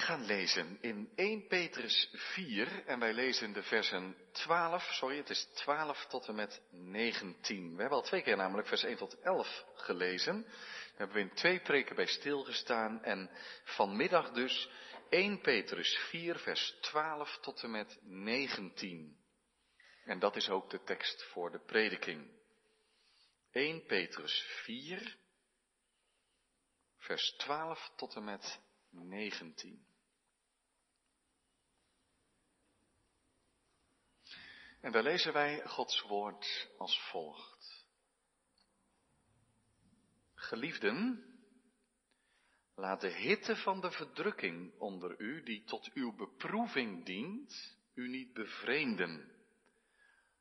Wij gaan lezen in 1 Petrus 4 en wij lezen de versen 12, sorry, het is 12 tot en met 19. We hebben al twee keer namelijk vers 1 tot 11 gelezen. Daar hebben we in twee preken bij stilgestaan en vanmiddag dus 1 Petrus 4 vers 12 tot en met 19. En dat is ook de tekst voor de prediking. 1 Petrus 4 vers 12 tot en met 19. En daar lezen wij Gods woord als volgt. Geliefden, laat de hitte van de verdrukking onder u, die tot uw beproeving dient, u niet bevreemden,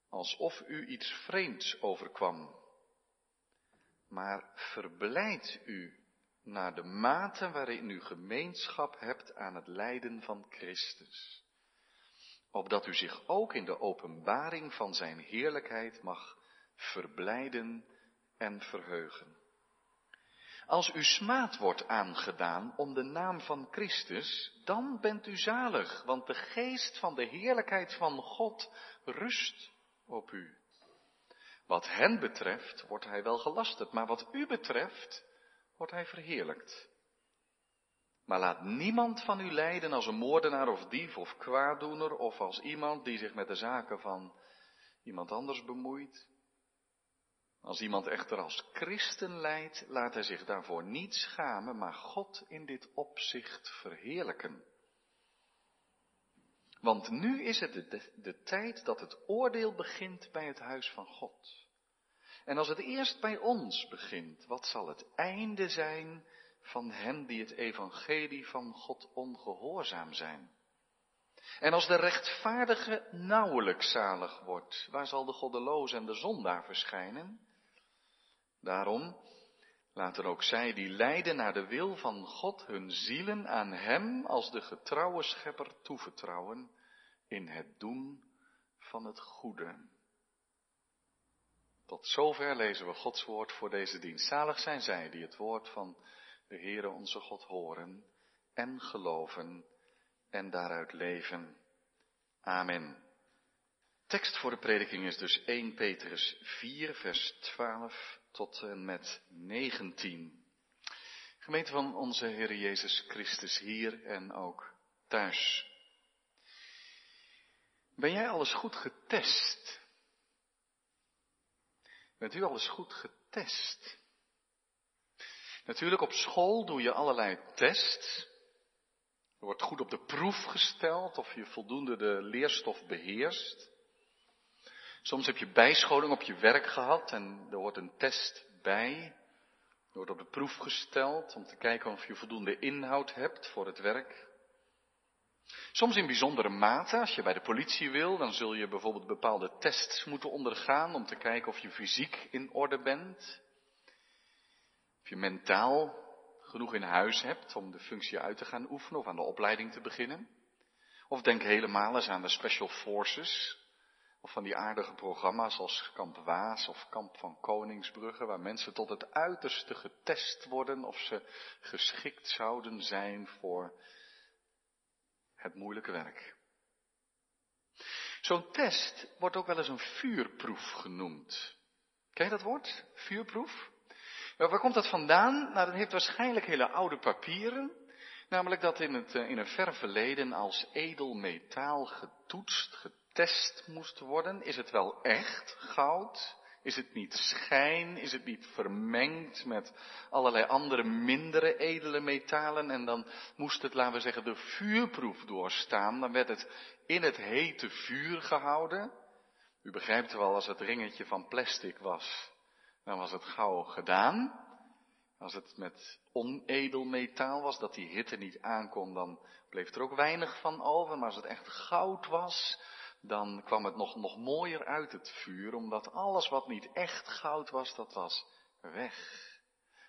alsof u iets vreemds overkwam. Maar verblijd u naar de mate waarin u gemeenschap hebt aan het lijden van Christus. Opdat u zich ook in de openbaring van zijn heerlijkheid mag verblijden en verheugen. Als u smaad wordt aangedaan om de naam van Christus, dan bent u zalig, want de geest van de heerlijkheid van God rust op u. Wat hen betreft wordt hij wel gelasterd, maar wat u betreft wordt hij verheerlijkt. Maar laat niemand van u lijden als een moordenaar of dief of kwaaddoener of als iemand die zich met de zaken van iemand anders bemoeit. Als iemand echter als christen lijdt, laat hij zich daarvoor niet schamen, maar God in dit opzicht verheerlijken. Want nu is het de, de, tijd dat het oordeel begint bij het huis van God. En als het eerst bij ons begint, wat zal het einde zijn van hen die het evangelie van God ongehoorzaam zijn? En als de rechtvaardige nauwelijks zalig wordt, waar zal de goddeloze en de zondaar verschijnen? Daarom laten ook zij die lijden naar de wil van God hun zielen aan Hem als de getrouwe schepper toevertrouwen in het doen van het goede. Tot zover lezen we Gods woord voor deze dienst. Zalig zijn zij die het woord van de Heere onze God horen en geloven en daaruit leven. Amen. Tekst voor de prediking is dus 1 Petrus 4, vers 12 tot en met 19. Gemeente van onze Heer Jezus Christus hier en ook thuis. Ben jij alles goed getest? Bent u alles goed getest? Natuurlijk, op school doe je allerlei tests. Er wordt goed op de proef gesteld of je voldoende de leerstof beheerst. Soms heb je bijscholing op je werk gehad en er wordt een test bij. Er wordt op de proef gesteld om te kijken of je voldoende inhoud hebt voor het werk. Soms in bijzondere mate, als je bij de politie wil, dan zul je bijvoorbeeld bepaalde tests moeten ondergaan om te kijken of je fysiek in orde bent. Je mentaal genoeg in huis hebt om de functie uit te gaan oefenen of aan de opleiding te beginnen. Of denk helemaal eens aan de Special Forces. Of van die aardige programma's als Kamp Waas of Kamp van Koningsbrugge, waar mensen tot het uiterste getest worden of ze geschikt zouden zijn voor het moeilijke werk. Zo'n test wordt ook wel eens een vuurproef genoemd. Ken je dat woord? Vuurproef? Waar komt dat vandaan? Nou, dat heeft waarschijnlijk hele oude papieren. Namelijk dat in, het, eh, in een ver verleden als edel metaal getoetst, getest moest worden. Is het wel echt goud? Is het niet schijn? Is het niet vermengd met allerlei andere mindere edele metalen? En dan moest het, laten we zeggen, de vuurproef doorstaan. Dan werd het in het hete vuur gehouden. U begrijpt wel, als het ringetje van plastic was, dan was het gauw gedaan. Als het met onedel metaal was, dat die hitte niet aankon, dan bleef er ook weinig van over. Maar als het echt goud was, dan kwam het nog, nog mooier uit het vuur, omdat alles wat niet echt goud was, dat was weg.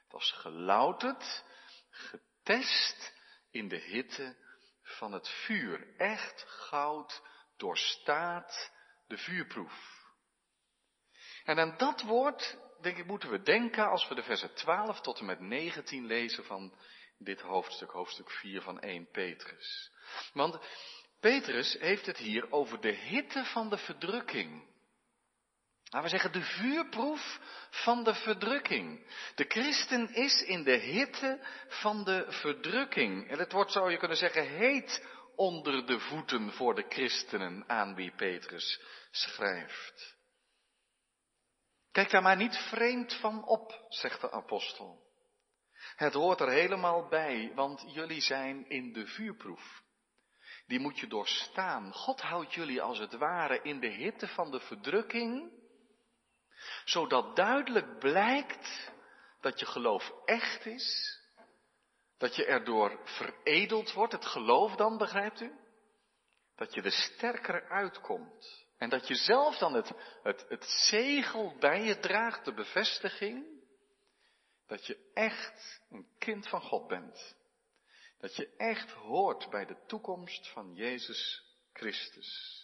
Het was gelouterd, getest in de hitte van het vuur. Echt goud doorstaat de vuurproef. En aan dat woord, denk ik, moeten we denken als we de versen 12 tot en met 19 lezen van dit hoofdstuk, hoofdstuk 4 van 1 Petrus. Want Petrus heeft het hier over de hitte van de verdrukking. Laten we zeggen, de vuurproef van de verdrukking. De christen is in de hitte van de verdrukking. En het wordt, zou je kunnen zeggen, heet onder de voeten voor de christenen aan wie Petrus schrijft. Kijk daar maar niet vreemd van op, zegt de apostel. Het hoort er helemaal bij, want jullie zijn in de vuurproef. Die moet je doorstaan. God houdt jullie als het ware in de hitte van de verdrukking, zodat duidelijk blijkt dat je geloof echt is, dat je erdoor veredeld wordt, het geloof dan, begrijpt u? Dat je er sterker uitkomt. En dat je zelf dan het, het, het zegel bij je draagt, de bevestiging, dat je echt een kind van God bent. Dat je echt hoort bij de toekomst van Jezus Christus.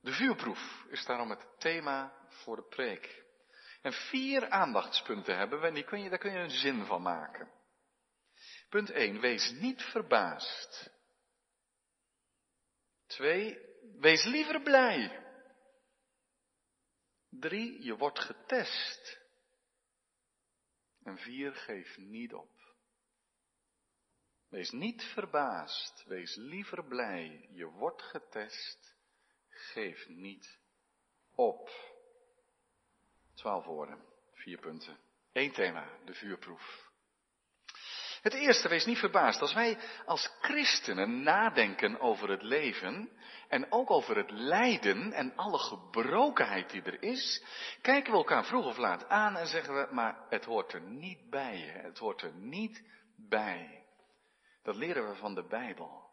De vuurproef is daarom het thema voor de preek. En vier aandachtspunten hebben we en kun je, daar kun je een zin van maken. Punt 1. Wees niet verbaasd. 2. Wees liever blij. 3. Je wordt getest. En 4. Geef niet op. Wees niet verbaasd. Wees liever blij. Je wordt getest. Geef niet op. Twaalf woorden, vier punten. Eén thema, de vuurproef. Het eerste, wees niet verbaasd. Als wij als christenen nadenken over het leven en ook over het lijden en alle gebrokenheid die er is, kijken we elkaar vroeg of laat aan en zeggen we, maar het hoort er niet bij. Het hoort er niet bij. Dat leren we van de Bijbel.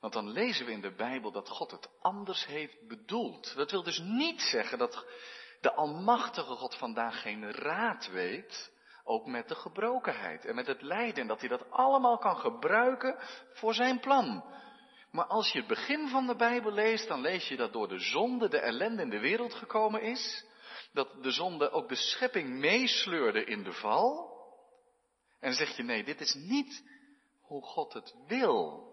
Want dan lezen we in de Bijbel dat God het anders heeft bedoeld. Dat wil dus niet zeggen dat de Almachtige God vandaag geen raad weet, ook met de gebrokenheid en met het lijden, dat hij dat allemaal kan gebruiken voor zijn plan. Maar als je het begin van de Bijbel leest, dan lees je dat door de zonde de ellende in de wereld gekomen is, dat de zonde ook de schepping meesleurde in de val. En zeg je nee, dit is niet hoe God het wil.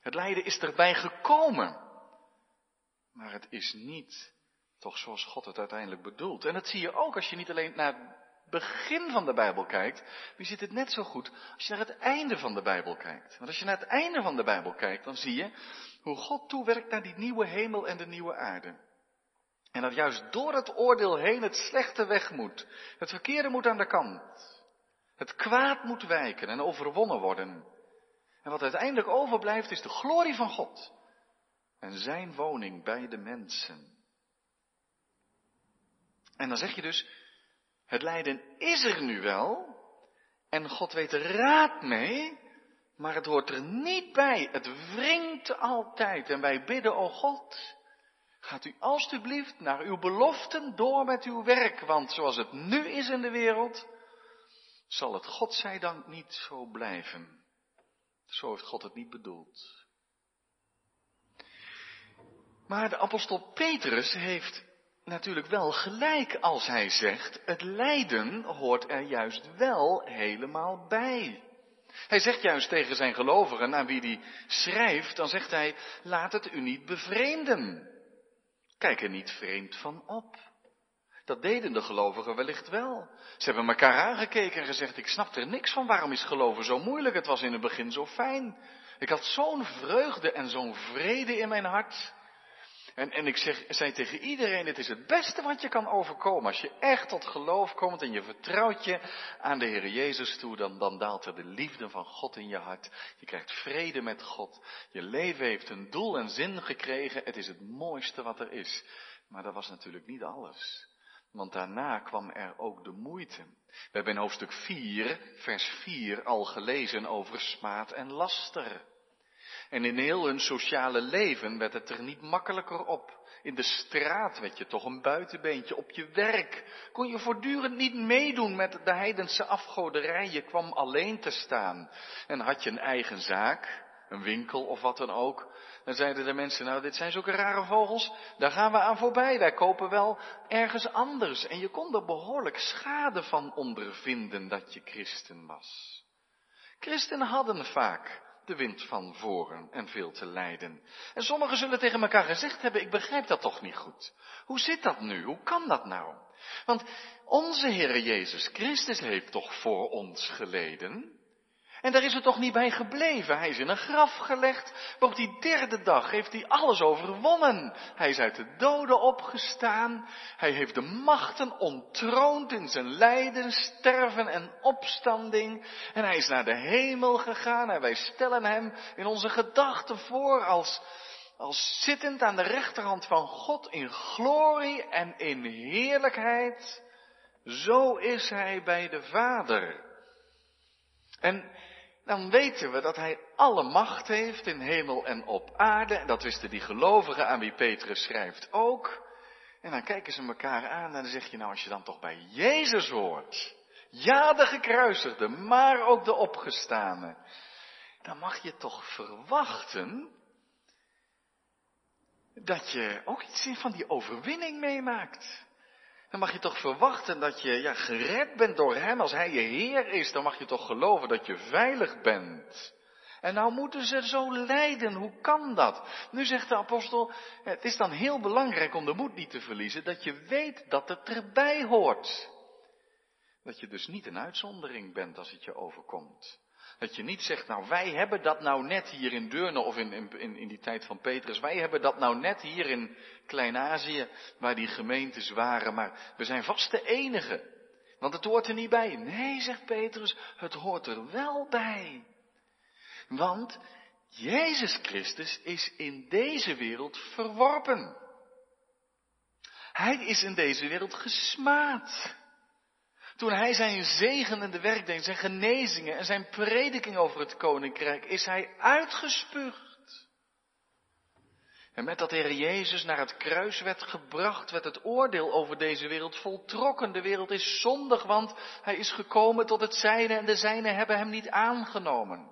Het lijden is erbij gekomen, maar het is niet toch zoals God het uiteindelijk bedoelt. En dat zie je ook als je niet alleen naar begin van de Bijbel kijkt, je ziet het net zo goed als je naar het einde van de Bijbel kijkt. Want als je naar het einde van de Bijbel kijkt, dan zie je hoe God toewerkt naar die nieuwe hemel en de nieuwe aarde. En dat juist door het oordeel heen het slechte weg moet. Het verkeerde moet aan de kant. Het kwaad moet wijken en overwonnen worden. En wat uiteindelijk overblijft is de glorie van God. En zijn woning bij de mensen. En dan zeg je dus, het lijden is er nu wel, en God weet er raad mee, maar het hoort er niet bij. Het wringt altijd. En wij bidden, o God, gaat u alstublieft naar uw beloften door met uw werk, want zoals het nu is in de wereld, zal het God zij dank niet zo blijven. Zo heeft God het niet bedoeld. Maar de apostel Petrus heeft natuurlijk wel gelijk als hij zegt, het lijden hoort er juist wel helemaal bij. Hij zegt juist tegen zijn gelovigen aan wie hij schrijft, dan zegt hij, laat het u niet bevreemden. Kijk er niet vreemd van op. Dat deden de gelovigen wellicht wel. Ze hebben elkaar aangekeken en gezegd, ik snap er niks van, waarom is geloven zo moeilijk? Het was in het begin zo fijn. Ik had zo'n vreugde en zo'n vrede in mijn hart. En, en ik zeg, zei tegen iedereen, het is het beste wat je kan overkomen. Als je echt tot geloof komt en je vertrouwt je aan de Heer Jezus toe, dan, dan daalt er de liefde van God in je hart. Je krijgt vrede met God. Je leven heeft een doel en zin gekregen. Het is het mooiste wat er is. Maar dat was natuurlijk niet alles. Want daarna kwam er ook de moeite. We hebben in hoofdstuk 4, vers 4 al gelezen over smaad en laster. En in heel hun sociale leven werd het er niet makkelijker op. In de straat werd je toch een buitenbeentje. Op je werk kon je voortdurend niet meedoen met de heidense afgoderij. Je kwam alleen te staan. En had je een eigen zaak, een winkel of wat dan ook. Dan zeiden de mensen, nou dit zijn zulke rare vogels, daar gaan we aan voorbij, wij kopen wel ergens anders. En je kon er behoorlijk schade van ondervinden dat je christen was. Christenen hadden vaak de wind van voren en veel te lijden. En sommigen zullen tegen elkaar gezegd hebben, ik begrijp dat toch niet goed. Hoe zit dat nu? Hoe kan dat nou? Want onze Heere Jezus Christus heeft toch voor ons geleden? En daar is het toch niet bij gebleven. Hij is in een graf gelegd, maar op die derde dag heeft hij alles overwonnen. Hij is uit de doden opgestaan. Hij heeft de machten ontroond in zijn lijden, sterven en opstanding. En hij is naar de hemel gegaan en wij stellen hem in onze gedachten voor als, als zittend aan de rechterhand van God in glorie en in heerlijkheid. Zo is hij bij de Vader. En dan weten we dat hij alle macht heeft in hemel en op aarde. En dat wisten die gelovigen aan wie Petrus schrijft ook. En dan kijken ze elkaar aan en dan zeg je nou als je dan toch bij Jezus hoort. Ja, de gekruisigde, maar ook de opgestane. Dan mag je toch verwachten dat je ook iets van die overwinning meemaakt. Dan mag je toch verwachten dat je ja, gered bent door Hem. Als Hij je Heer is, dan mag je toch geloven dat je veilig bent. En nou moeten ze zo lijden. Hoe kan dat? Nu zegt de apostel, het is dan heel belangrijk om de moed niet te verliezen, dat je weet dat het erbij hoort. Dat je dus niet een uitzondering bent als het je overkomt. Dat je niet zegt, nou wij hebben dat nou net hier in Deurne of in, in, in die tijd van Petrus, wij hebben dat nou net hier in Klein-Azië, waar die gemeentes waren, maar we zijn vast de enige. Want het hoort er niet bij. Nee, zegt Petrus, het hoort er wel bij. Want Jezus Christus is in deze wereld verworpen. Hij is in deze wereld gesmaad. Toen hij zijn zegenende werk deed, zijn genezingen en zijn prediking over het koninkrijk, is hij uitgespuugd. En met dat Heer Jezus naar het kruis werd gebracht, werd het oordeel over deze wereld voltrokken. De wereld is zondig, want hij is gekomen tot het zijne en de zijne hebben hem niet aangenomen.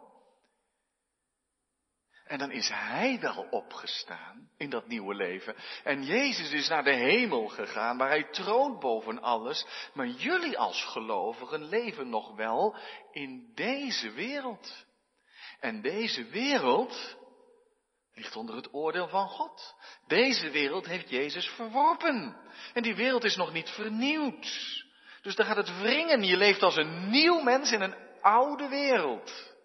En dan is hij wel opgestaan in dat nieuwe leven. En Jezus is naar de hemel gegaan, waar hij troont boven alles. Maar jullie als gelovigen leven nog wel in deze wereld. En deze wereld ligt onder het oordeel van God. Deze wereld heeft Jezus verworpen. En die wereld is nog niet vernieuwd. Dus dan gaat het wringen. Je leeft als een nieuw mens in een oude wereld.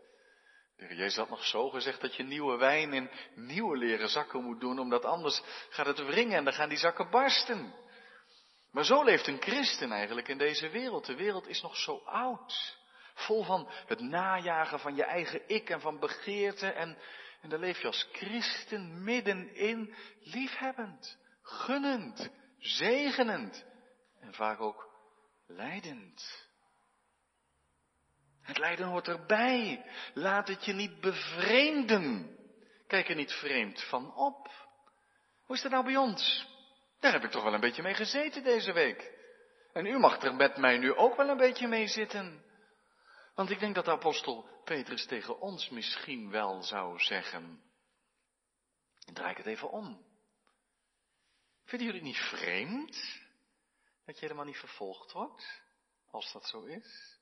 De heer Jezus had nog zo gezegd dat je nieuwe wijn in nieuwe leren zakken moet doen, omdat anders gaat het wringen en dan gaan die zakken barsten. Maar zo leeft een christen eigenlijk in deze wereld. De wereld is nog zo oud. Vol van het najagen van je eigen ik en van begeerte. En, en daar leef je als christen middenin liefhebbend, gunnend, zegenend en vaak ook leidend. Het lijden hoort erbij. Laat het je niet bevreemden. Kijk er niet vreemd van op. Hoe is dat nou bij ons? Daar heb ik toch wel een beetje mee gezeten deze week. En u mag er met mij nu ook wel een beetje mee zitten. Want ik denk dat de apostel Petrus tegen ons misschien wel zou zeggen. draai ik het even om. Vinden jullie het niet vreemd dat je helemaal niet vervolgd wordt, als dat zo is?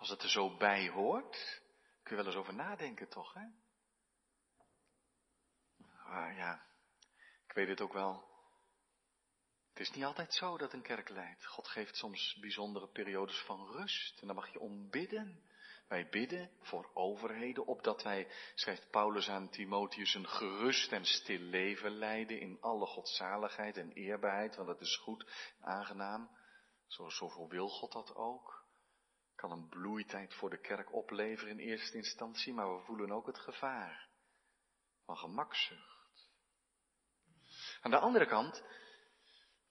Als het er zo bij hoort, kun je wel eens over nadenken toch, hè? Maar ja, ik weet het ook wel. Het is niet altijd zo dat een kerk leidt. God geeft soms bijzondere periodes van rust. En dan mag je ombidden. Wij bidden voor overheden, opdat wij, schrijft Paulus aan Timotheus, een gerust en stil leven leiden in alle godzaligheid en eerbaarheid, want dat is goed en aangenaam. Zo, zoveel wil God dat ook kan een bloeitijd voor de kerk opleveren in eerste instantie, maar we voelen ook het gevaar van gemakzucht. Aan de andere kant,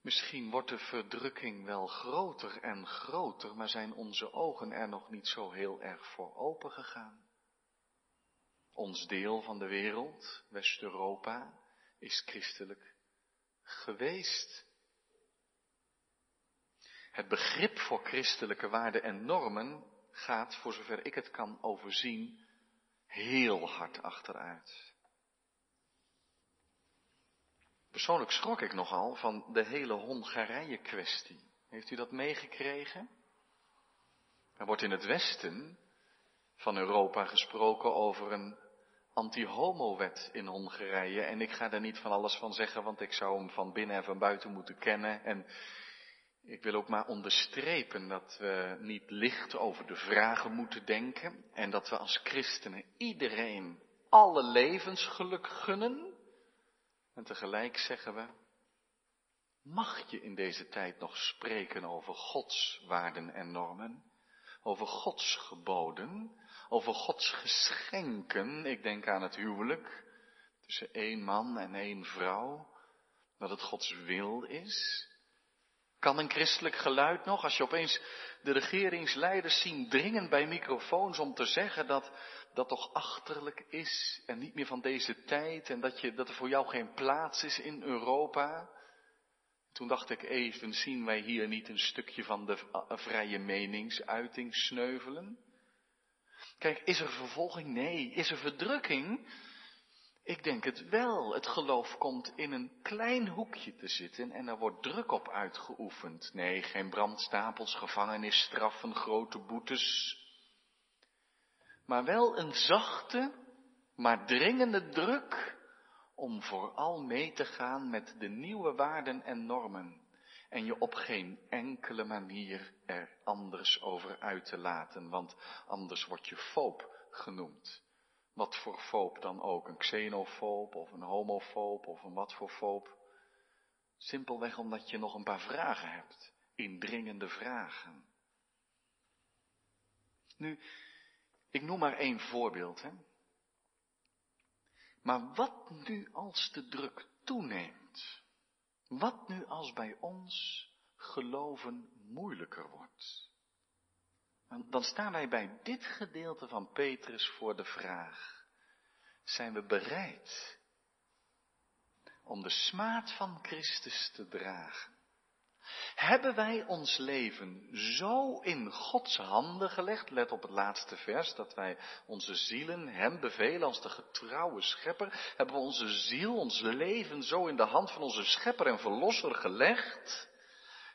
misschien wordt de verdrukking wel groter en groter, maar zijn onze ogen er nog niet zo heel erg voor open gegaan. Ons deel van de wereld, West-Europa, is christelijk geweest. Het begrip voor christelijke waarden en normen gaat, voor zover ik het kan overzien, heel hard achteruit. Persoonlijk schrok ik nogal van de hele Hongarije-kwestie. Heeft u dat meegekregen? Er wordt in het westen van Europa gesproken over een anti-homo-wet in Hongarije. En ik ga daar niet van alles van zeggen, want ik zou hem van binnen en van buiten moeten kennen. En ik wil ook maar onderstrepen dat we niet licht over de vragen moeten denken. En dat we als christenen iedereen alle levensgeluk gunnen. En tegelijk zeggen we, mag je in deze tijd nog spreken over Gods waarden en normen? Over Gods geboden? Over Gods geschenken? Ik denk aan het huwelijk tussen één man en één vrouw. Dat het Gods wil is. Kan een christelijk geluid nog, als je opeens de regeringsleiders ziet dringen bij microfoons om te zeggen dat dat toch achterlijk is en niet meer van deze tijd en dat, je, dat er voor jou geen plaats is in Europa? Toen dacht ik even, zien wij hier niet een stukje van de vrije meningsuiting sneuvelen? Kijk, is er vervolging? Nee. Is er verdrukking? Ik denk het wel. Het geloof komt in een klein hoekje te zitten en er wordt druk op uitgeoefend. Nee, geen brandstapels, gevangenisstraffen, grote boetes. Maar wel een zachte, maar dringende druk om vooral mee te gaan met de nieuwe waarden en normen. En je op geen enkele manier er anders over uit te laten, want anders word je foop genoemd. Wat voor foop dan ook, een xenofoob of een homofoob of een wat voor foop. Simpelweg omdat je nog een paar vragen hebt, indringende vragen. Nu, ik noem maar één voorbeeld. Hè. Maar wat nu als de druk toeneemt? Wat nu als bij ons geloven moeilijker wordt? Dan staan wij bij dit gedeelte van Petrus voor de vraag. Zijn we bereid om de smaad van Christus te dragen? Hebben wij ons leven zo in Gods handen gelegd, let op het laatste vers, dat wij onze zielen Hem bevelen als de getrouwe schepper, hebben we onze ziel, ons leven zo in de hand van onze schepper en verlosser gelegd,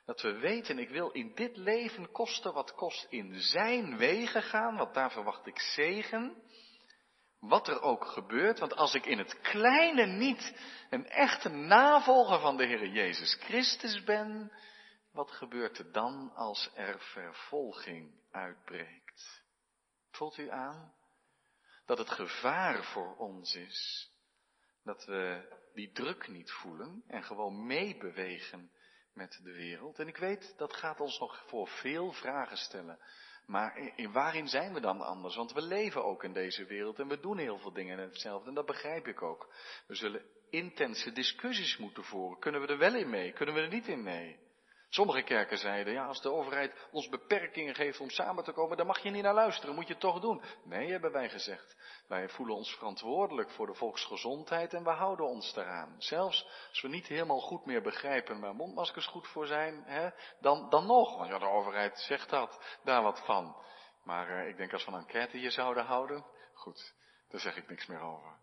dat we weten, ik wil in dit leven kosten wat kost in Zijn wegen gaan, want daar verwacht ik zegen, wat er ook gebeurt, want als ik in het kleine niet een echte navolger van de Heer Jezus Christus ben, wat gebeurt er dan als er vervolging uitbreekt? Voelt u aan dat het gevaar voor ons is dat we die druk niet voelen en gewoon meebewegen met de wereld? En ik weet, dat gaat ons nog voor veel vragen stellen. Maar in, waarin zijn we dan anders? Want we leven ook in deze wereld en we doen heel veel dingen hetzelfde. En dat begrijp ik ook. We zullen intense discussies moeten voeren. Kunnen we er wel in mee? Kunnen we er niet in mee? Sommige kerken zeiden, ja, als de overheid ons beperkingen geeft om samen te komen, dan mag je niet naar luisteren, moet je het toch doen. Nee, hebben wij gezegd. Wij voelen ons verantwoordelijk voor de volksgezondheid en we houden ons daaraan. Zelfs als we niet helemaal goed meer begrijpen waar mondmaskers goed voor zijn, hè, dan, dan nog. Want ja, de overheid zegt dat, daar wat van. Maar uh, ik denk als we een enquête hier zouden houden, goed, daar zeg ik niks meer over.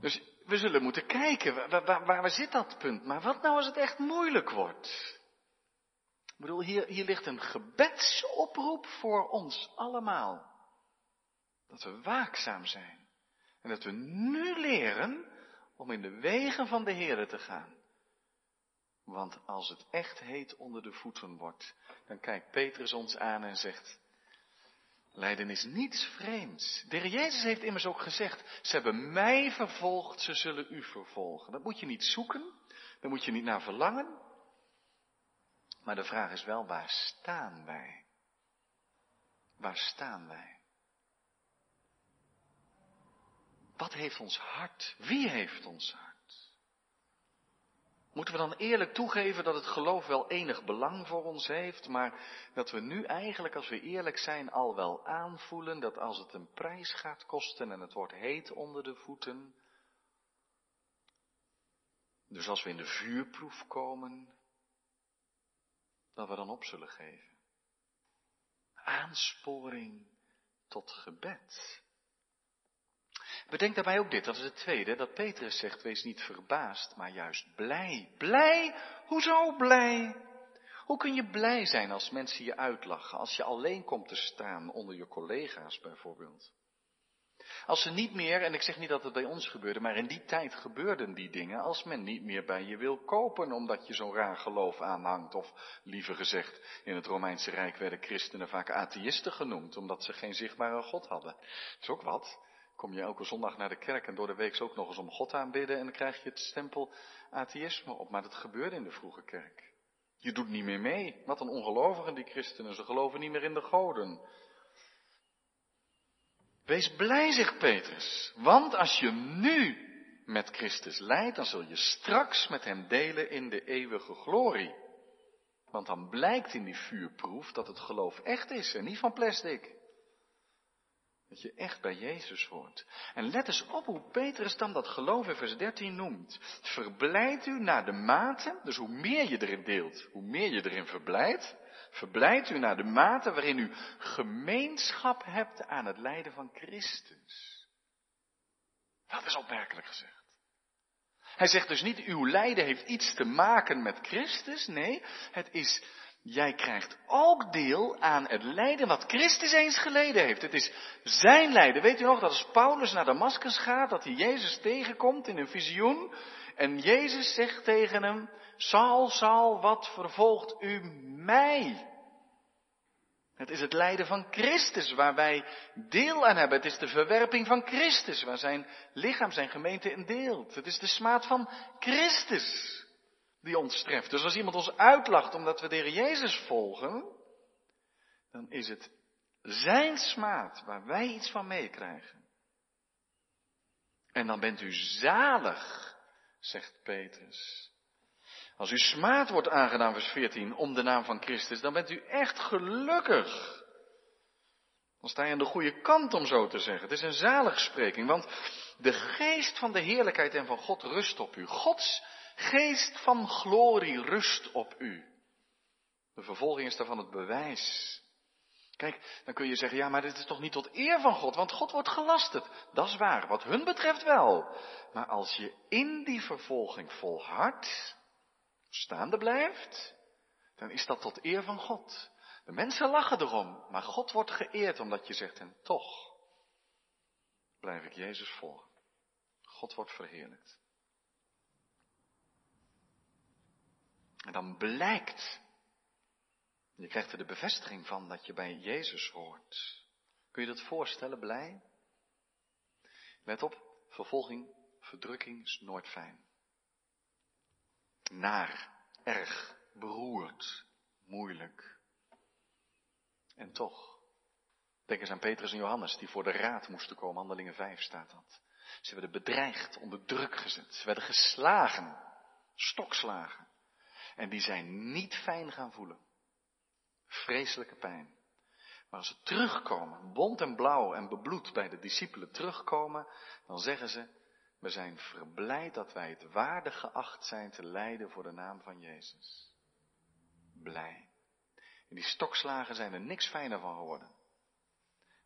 Dus we zullen moeten kijken, waar, waar, waar, zit dat punt? Maar wat nou als het echt moeilijk wordt? Ik bedoel, hier, hier ligt een gebedsoproep voor ons allemaal. Dat we waakzaam zijn. En dat we nu leren om in de wegen van de Heer te gaan. Want als het echt heet onder de voeten wordt, dan kijkt Petrus ons aan en zegt, Lijden is niets vreemds. De Heer Jezus heeft immers ook gezegd, ze hebben mij vervolgd, ze zullen u vervolgen. Dat moet je niet zoeken, daar moet je niet naar verlangen. Maar de vraag is wel, waar staan wij? Waar staan wij? Wat heeft ons hart? Wie heeft ons hart? Moeten we dan eerlijk toegeven dat het geloof wel enig belang voor ons heeft, maar dat we nu eigenlijk, als we eerlijk zijn, al wel aanvoelen dat als het een prijs gaat kosten en het wordt heet onder de voeten, dus als we in de vuurproef komen, dat we dan op zullen geven. Aansporing tot gebed. Bedenk daarbij ook dit, dat is het tweede, dat Petrus zegt, wees niet verbaasd, maar juist blij. Blij? Hoezo blij? Hoe kun je blij zijn als mensen je uitlachen, als je alleen komt te staan onder je collega's bijvoorbeeld? Als ze niet meer, en ik zeg niet dat het bij ons gebeurde, maar in die tijd gebeurden die dingen, als men niet meer bij je wil kopen omdat je zo'n raar geloof aanhangt, of liever gezegd, in het Romeinse Rijk werden christenen vaak atheïsten genoemd, omdat ze geen zichtbare God hadden. Dat is ook wat. Kom je elke zondag naar de kerk en door de week ook nog eens om God aanbidden en dan krijg je het stempel atheïsme op. Maar dat gebeurde in de vroege kerk. Je doet niet meer mee. Wat een ongelovigen die christenen. Ze geloven niet meer in de goden. Wees blij, zegt Petrus. Want als je nu met Christus leidt, dan zul je straks met hem delen in de eeuwige glorie. Want dan blijkt in die vuurproef dat het geloof echt is en niet van plastic. Dat je echt bij Jezus hoort. En let eens op hoe Petrus dan dat geloof in vers 13 noemt. Verblijd u naar de mate, dus hoe meer je erin deelt, hoe meer je erin verblijdt. Verblijd u naar de mate waarin u gemeenschap hebt aan het lijden van Christus. Dat is opmerkelijk gezegd. Hij zegt dus niet, uw lijden heeft iets te maken met Christus. Nee, het is Jij krijgt ook deel aan het lijden wat Christus eens geleden heeft. Het is zijn lijden. Weet u nog dat als Paulus naar Damascus gaat, dat hij Jezus tegenkomt in een visioen. En Jezus zegt tegen hem, Saul, Saul, wat vervolgt u mij? Het is het lijden van Christus waar wij deel aan hebben. Het is de verwerping van Christus waar zijn lichaam, zijn gemeente in deelt. Het is de smaad van Christus die ons treft. Dus als iemand ons uitlacht omdat we de Heer Jezus volgen, dan is het zijn smaad waar wij iets van meekrijgen. En dan bent u zalig, zegt Petrus. Als u smaad wordt aangedaan, vers 14, om de naam van Christus, dan bent u echt gelukkig. Dan sta je aan de goede kant, om zo te zeggen. Het is een zaligspreking, want de geest van de heerlijkheid en van God rust op u. Gods Geest van glorie rust op u. De vervolging is daarvan het bewijs. Kijk, dan kun je zeggen, ja, maar dit is toch niet tot eer van God, want God wordt gelasterd. Dat is waar, wat hun betreft wel. Maar als je in die vervolging volhardt, staande blijft, dan is dat tot eer van God. De mensen lachen erom, maar God wordt geëerd omdat je zegt, en toch blijf ik Jezus volgen. God wordt verheerlijkt. En dan blijkt, je krijgt er de bevestiging van dat je bij Jezus hoort. Kun je dat voorstellen, blij? Let op, vervolging, verdrukking is nooit fijn. Naar, erg, beroerd, moeilijk. En toch, denk eens aan Petrus en Johannes die voor de raad moesten komen, handelingen 5 staat dat. Ze werden bedreigd, onder druk gezet, ze werden geslagen, stokslagen. En die zijn niet fijn gaan voelen. Vreselijke pijn. Maar als ze terugkomen, bont en blauw en bebloed bij de discipelen terugkomen, dan zeggen ze, we zijn verblijd dat wij het waardig geacht zijn te lijden voor de naam van Jezus. Blij. In die stokslagen zijn er niks fijner van geworden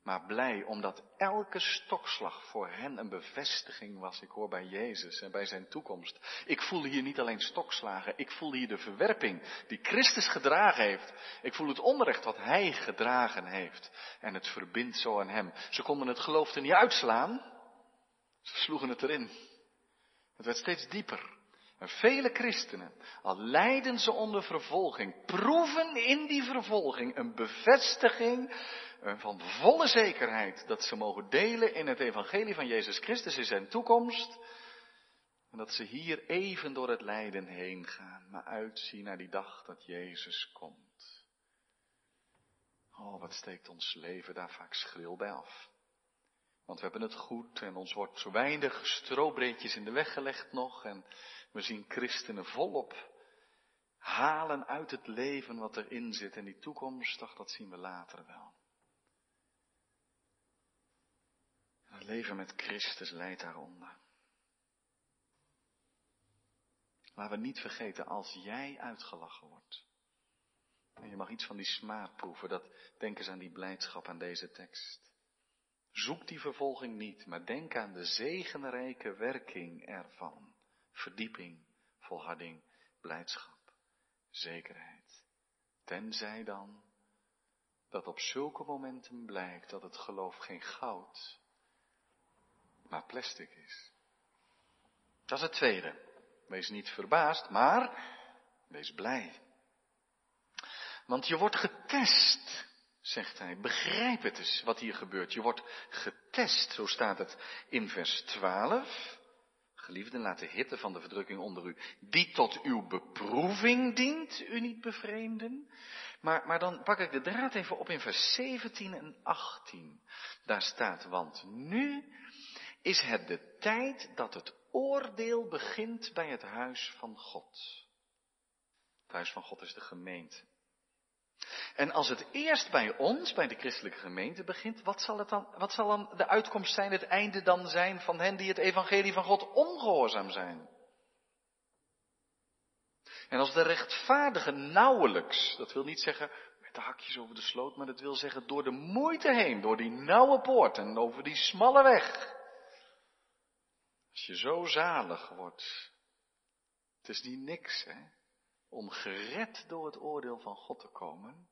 maar blij omdat elke stokslag voor hen een bevestiging was. Ik hoor bij Jezus en bij zijn toekomst. Ik voel hier niet alleen stokslagen, ik voel hier de verwerping die Christus gedragen heeft. Ik voel het onrecht wat hij gedragen heeft. En het verbindt zo aan hem. Ze konden het geloof er niet uitslaan. Ze sloegen het erin. Het werd steeds dieper. Vele christenen, al lijden ze onder vervolging, proeven in die vervolging een bevestiging van volle zekerheid dat ze mogen delen in het evangelie van Jezus Christus in zijn toekomst. En dat ze hier even door het lijden heen gaan, maar uitzien naar die dag dat Jezus komt. Oh, wat steekt ons leven daar vaak schril bij af. Want we hebben het goed en ons wordt zo weinig strobreedjes in de weg gelegd nog. En we zien christenen volop halen uit het leven wat erin zit. En die toekomst, dat zien we later wel. Het leven met Christus leidt daaronder. Laten we niet vergeten, als jij uitgelachen wordt. En je mag iets van die smaad proeven, dat, denk eens aan die blijdschap aan deze tekst. Zoek die vervolging niet, maar denk aan de zegenrijke werking ervan. Verdieping, volharding, blijdschap, zekerheid. Tenzij dan dat op zulke momenten blijkt dat het geloof geen goud, maar plastic is. Dat is het tweede. Wees niet verbaasd, maar wees blij. Want je wordt getest, zegt hij. Begrijp het eens wat hier gebeurt. Je wordt getest, zo staat het in vers 12. Geliefden, laat de hitte van de verdrukking onder u, die tot uw beproeving dient, u niet bevreemden. Maar, maar dan pak ik de draad even op in vers 17 en 18. Daar staat, want nu is het de tijd dat het oordeel begint bij het huis van God. Het huis van God is de gemeente. En als het eerst bij ons, bij de christelijke gemeente begint, wat zal, het dan, wat zal dan de uitkomst zijn, het einde dan zijn van hen die het evangelie van God ongehoorzaam zijn? En als de rechtvaardigen nauwelijks, dat wil niet zeggen met de hakjes over de sloot, maar dat wil zeggen door de moeite heen, door die nauwe poort en over die smalle weg. Als je zo zalig wordt, het is niet niks, hè, om gered door het oordeel van God te komen.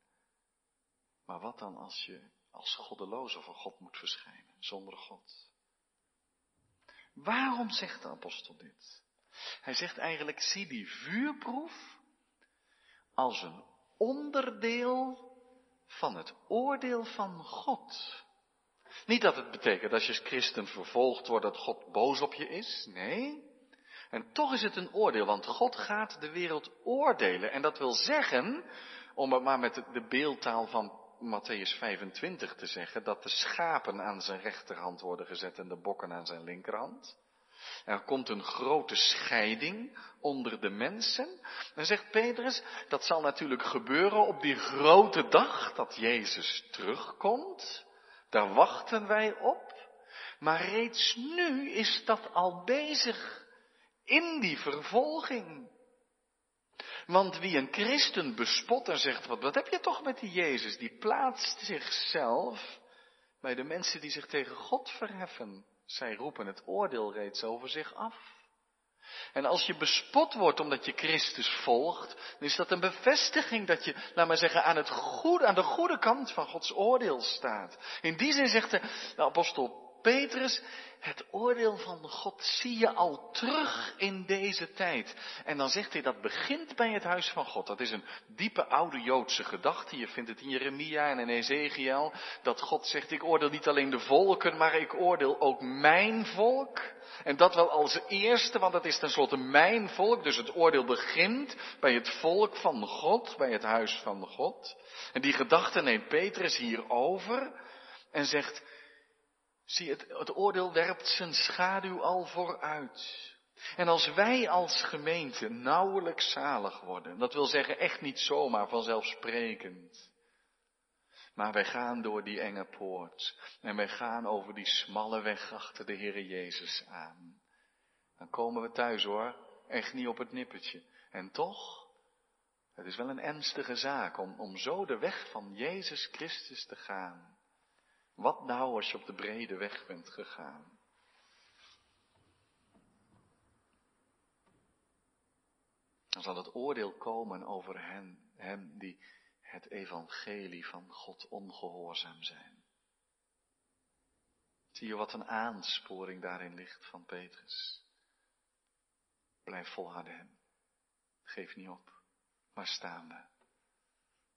Maar wat dan als je als goddeloze voor God moet verschijnen, zonder God? Waarom zegt de apostel dit? Hij zegt eigenlijk, zie die vuurproef als een onderdeel van het oordeel van God. Niet dat het betekent dat je als christen vervolgd wordt dat God boos op je is. Nee. En toch is het een oordeel, want God gaat de wereld oordelen. En dat wil zeggen, om het maar met de beeldtaal van Matthäus 25 te zeggen, dat de schapen aan zijn rechterhand worden gezet en de bokken aan zijn linkerhand. Er komt een grote scheiding onder de mensen. Dan zegt Petrus, dat zal natuurlijk gebeuren op die grote dag dat Jezus terugkomt. Daar wachten wij op. Maar reeds nu is dat al bezig in die vervolging. Want wie een christen bespot en zegt, wat, wat heb je toch met die Jezus? Die plaatst zichzelf bij de mensen die zich tegen God verheffen. Zij roepen het oordeel reeds over zich af. En als je bespot wordt omdat je Christus volgt, dan is dat een bevestiging dat je, laat maar zeggen, aan, het goede, aan de goede kant van Gods oordeel staat. In die zin zegt de, de apostel Petrus, het oordeel van God zie je al terug in deze tijd. En dan zegt hij dat begint bij het huis van God. Dat is een diepe oude Joodse gedachte. Je vindt het in Jeremia en in Ezekiel. Dat God zegt, ik oordeel niet alleen de volken, maar ik oordeel ook mijn volk. En dat wel als eerste, want dat is tenslotte mijn volk. Dus het oordeel begint bij het volk van God, bij het huis van God. En die gedachte neemt Petrus hier over en zegt, zie het, het oordeel werpt zijn schaduw al vooruit. En als wij als gemeente nauwelijks zalig worden, dat wil zeggen echt niet zomaar vanzelfsprekend, maar wij gaan door die enge poort. En wij gaan over die smalle weg achter de Heere Jezus aan. Dan komen we thuis hoor. Echt niet op het nippertje. En toch, het is wel een ernstige zaak om, om zo de weg van Jezus Christus te gaan. Wat nou als je op de brede weg bent gegaan? Dan zal het oordeel komen over hen, hen die het evangelie van God ongehoorzaam zijn. Zie je wat een aansporing daarin ligt van Petrus? Blijf volharden. Geef niet op, maar staande.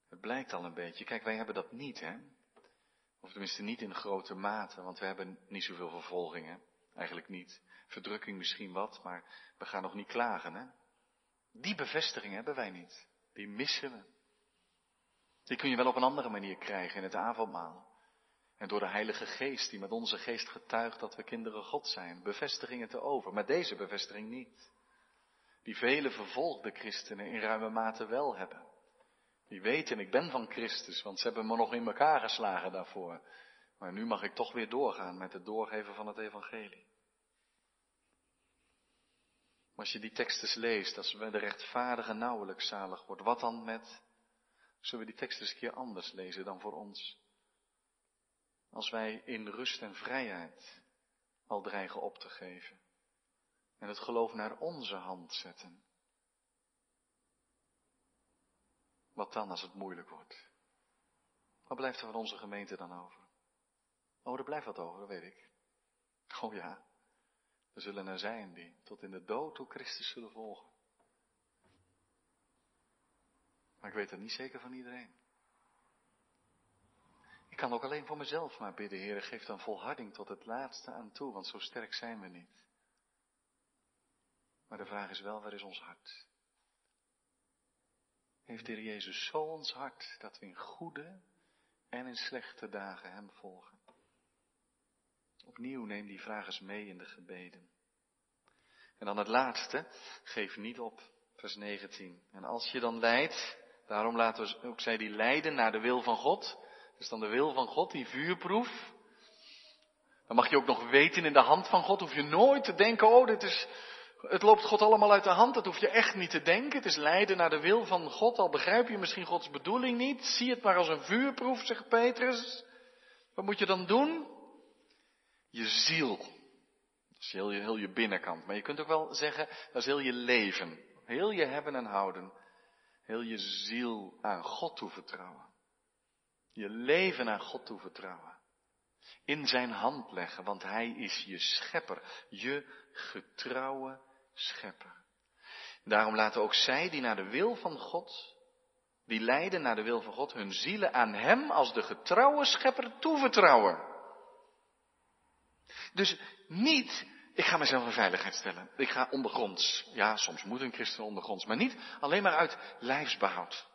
Het blijkt al een beetje. Kijk, wij hebben dat niet, hè? Of tenminste niet in grote mate, want we hebben niet zoveel vervolgingen. Eigenlijk niet. Verdrukking misschien wat, maar we gaan nog niet klagen, hè? Die bevestiging hebben wij niet. Die missen we. Die kun je wel op een andere manier krijgen in het avondmaal. En door de Heilige Geest, die met onze geest getuigt dat we kinderen God zijn, bevestigingen te over. Maar deze bevestiging niet. Die vele vervolgde christenen in ruime mate wel hebben. Die weten, ik ben van Christus, want ze hebben me nog in elkaar geslagen daarvoor. Maar nu mag ik toch weer doorgaan met het doorgeven van het evangelie. Maar als je die teksten leest, als we de rechtvaardige nauwelijks zalig wordt, wat dan met Zullen we die tekst eens een keer anders lezen dan voor ons? als wij in rust en vrijheid al dreigen op te geven en het geloof naar onze hand zetten? Wat dan als het moeilijk wordt? Wat blijft er van onze gemeente dan over? Oh, er blijft wat over, dat weet ik. Oh ja, er zullen er zijn die tot in de dood toe Christus zullen volgen. Maar ik weet het niet zeker van iedereen. Ik kan ook alleen voor mezelf maar bidden, Heer, geef dan volharding tot het laatste aan toe, want zo sterk zijn we niet. Maar de vraag is wel, waar is ons hart? Heeft de Heer Jezus zo ons hart dat we in goede en in slechte dagen Hem volgen? Opnieuw neem die vraag eens mee in de gebeden. En dan het laatste, geef niet op, vers 19. En als je dan lijdt, daarom laten we ook zij die lijden naar de wil van God. Dus dan de wil van God, die vuurproef. Dan mag je ook nog weten in de hand van God, hoef je nooit te denken, oh dit is, het loopt God allemaal uit de hand, dat hoef je echt niet te denken. Het is lijden naar de wil van God, al begrijp je misschien Gods bedoeling niet. Zie het maar als een vuurproef, zegt Petrus. Wat moet je dan doen? Je ziel. Dat is heel je, je binnenkant. Maar je kunt ook wel zeggen, dat is heel je leven. Heel je hebben en houden. Heel je ziel aan God toevertrouwen. Je leven aan God toevertrouwen. In zijn hand leggen, want hij is je schepper. Je getrouwe schepper. Daarom laten ook zij die naar de wil van God, die lijden naar de wil van God, hun zielen aan hem als de getrouwe schepper toevertrouwen. Dus niet, ik ga mezelf in veiligheid stellen. Ik ga ondergronds. Ja, soms moet een christen ondergronds, maar niet alleen maar uit lijfsbehoud.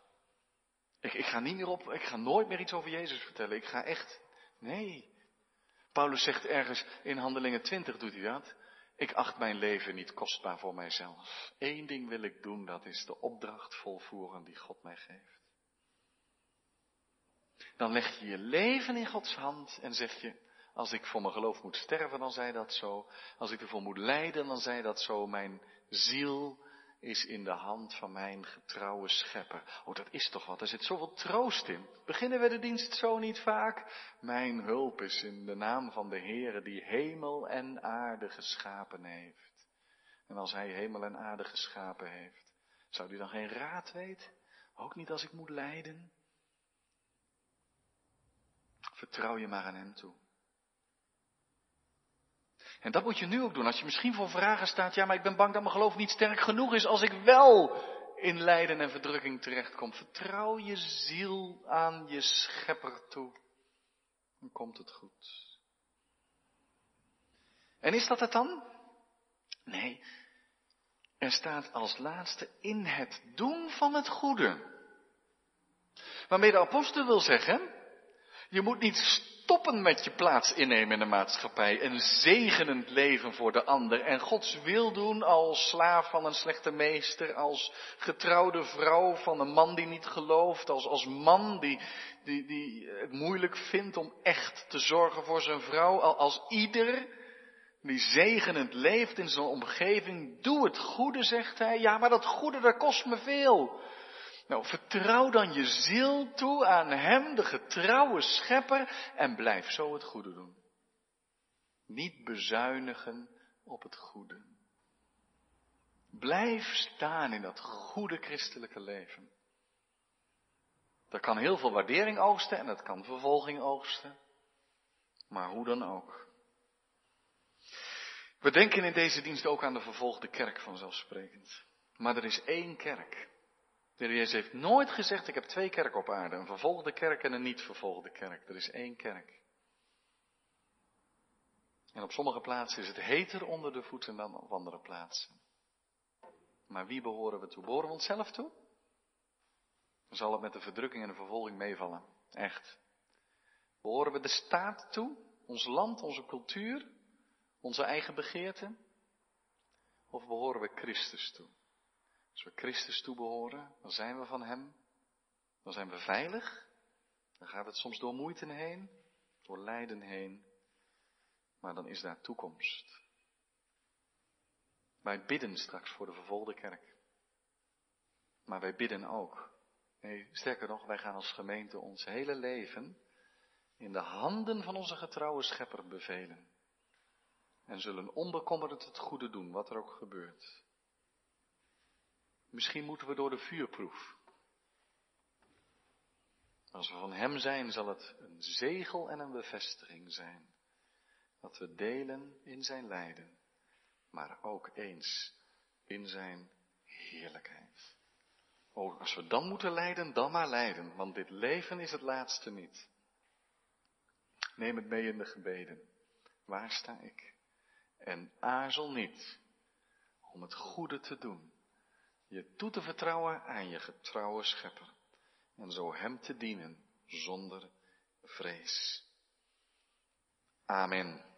Ik, ik ga niet meer op, ik ga nooit meer iets over Jezus vertellen. Ik ga echt, nee. Paulus zegt ergens in Handelingen 20 doet hij dat. Ik acht mijn leven niet kostbaar voor mijzelf. Eén ding wil ik doen, dat is de opdracht volvoeren die God mij geeft. Dan leg je je leven in Gods hand en zeg je, als ik voor mijn geloof moet sterven, dan zij dat zo. Als ik ervoor moet lijden, dan zij dat zo. Mijn ziel is in de hand van mijn getrouwe schepper. Oh, dat is toch wat. Er zit zoveel troost in. Beginnen we de dienst zo niet vaak? Mijn hulp is in de naam van de Heere die hemel en aarde geschapen heeft. En als hij hemel en aarde geschapen heeft, zou hij dan geen raad weten? Ook niet als ik moet lijden? Vertrouw je maar aan hem toe. En dat moet je nu ook doen. Als je misschien voor vragen staat, ja, maar ik ben bang dat mijn geloof niet sterk genoeg is als ik wel in lijden en verdrukking terechtkom. Vertrouw je ziel aan je schepper toe. Dan komt het goed. En is dat het dan? Nee. Er staat als laatste in het doen van het goede. Waarmee de apostel wil zeggen, je moet niet stoppen met je plaats innemen in de maatschappij. Een zegenend leven voor de ander. En Gods wil doen als slaaf van een slechte meester. Als getrouwde vrouw van een man die niet gelooft. Als, als man die, die, die het moeilijk vindt om echt te zorgen voor zijn vrouw. Als ieder die zegenend leeft in zijn omgeving. Doe het goede, zegt hij. Ja, maar dat goede, dat kost me veel. Nou, vertrouw dan je ziel toe aan Hem, de getrouwe schepper, en blijf zo het goede doen. Niet bezuinigen op het goede. Blijf staan in dat goede christelijke leven. Dat kan heel veel waardering oogsten en dat kan vervolging oogsten. Maar hoe dan ook. We denken in deze dienst ook aan de vervolgde kerk vanzelfsprekend. Maar er is één kerk. De Heer Jezus heeft nooit gezegd, ik heb twee kerken op aarde. Een vervolgde kerk en een niet vervolgde kerk. Er is één kerk. En op sommige plaatsen is het heter onder de voeten dan op andere plaatsen. Maar wie behoren we toe? Behoren we onszelf toe? Dan zal het met de verdrukking en de vervolging meevallen. Echt. Behoren we de staat toe? Ons land, onze cultuur? Onze eigen begeerten? Of behoren we Christus toe? Als we Christus toebehoren, dan zijn we van Hem. Dan zijn we veilig. Dan gaat het soms door moeite heen, door lijden heen. Maar dan is daar toekomst. Wij bidden straks voor de vervolgde kerk. Maar wij bidden ook. Nee, sterker nog, wij gaan als gemeente ons hele leven in de handen van onze getrouwe schepper bevelen. En zullen onbekommerd het goede doen, wat er ook gebeurt. Misschien moeten we door de vuurproef. Als we van Hem zijn, zal het een zegel en een bevestiging zijn. Dat we delen in Zijn lijden, maar ook eens in Zijn heerlijkheid. Oh, als we dan moeten lijden, dan maar lijden, want dit leven is het laatste niet. Neem het mee in de gebeden. Waar sta ik? En aarzel niet om het goede te doen. Je toe te vertrouwen aan je getrouwe schepper. En zo hem te dienen zonder vrees. Amen.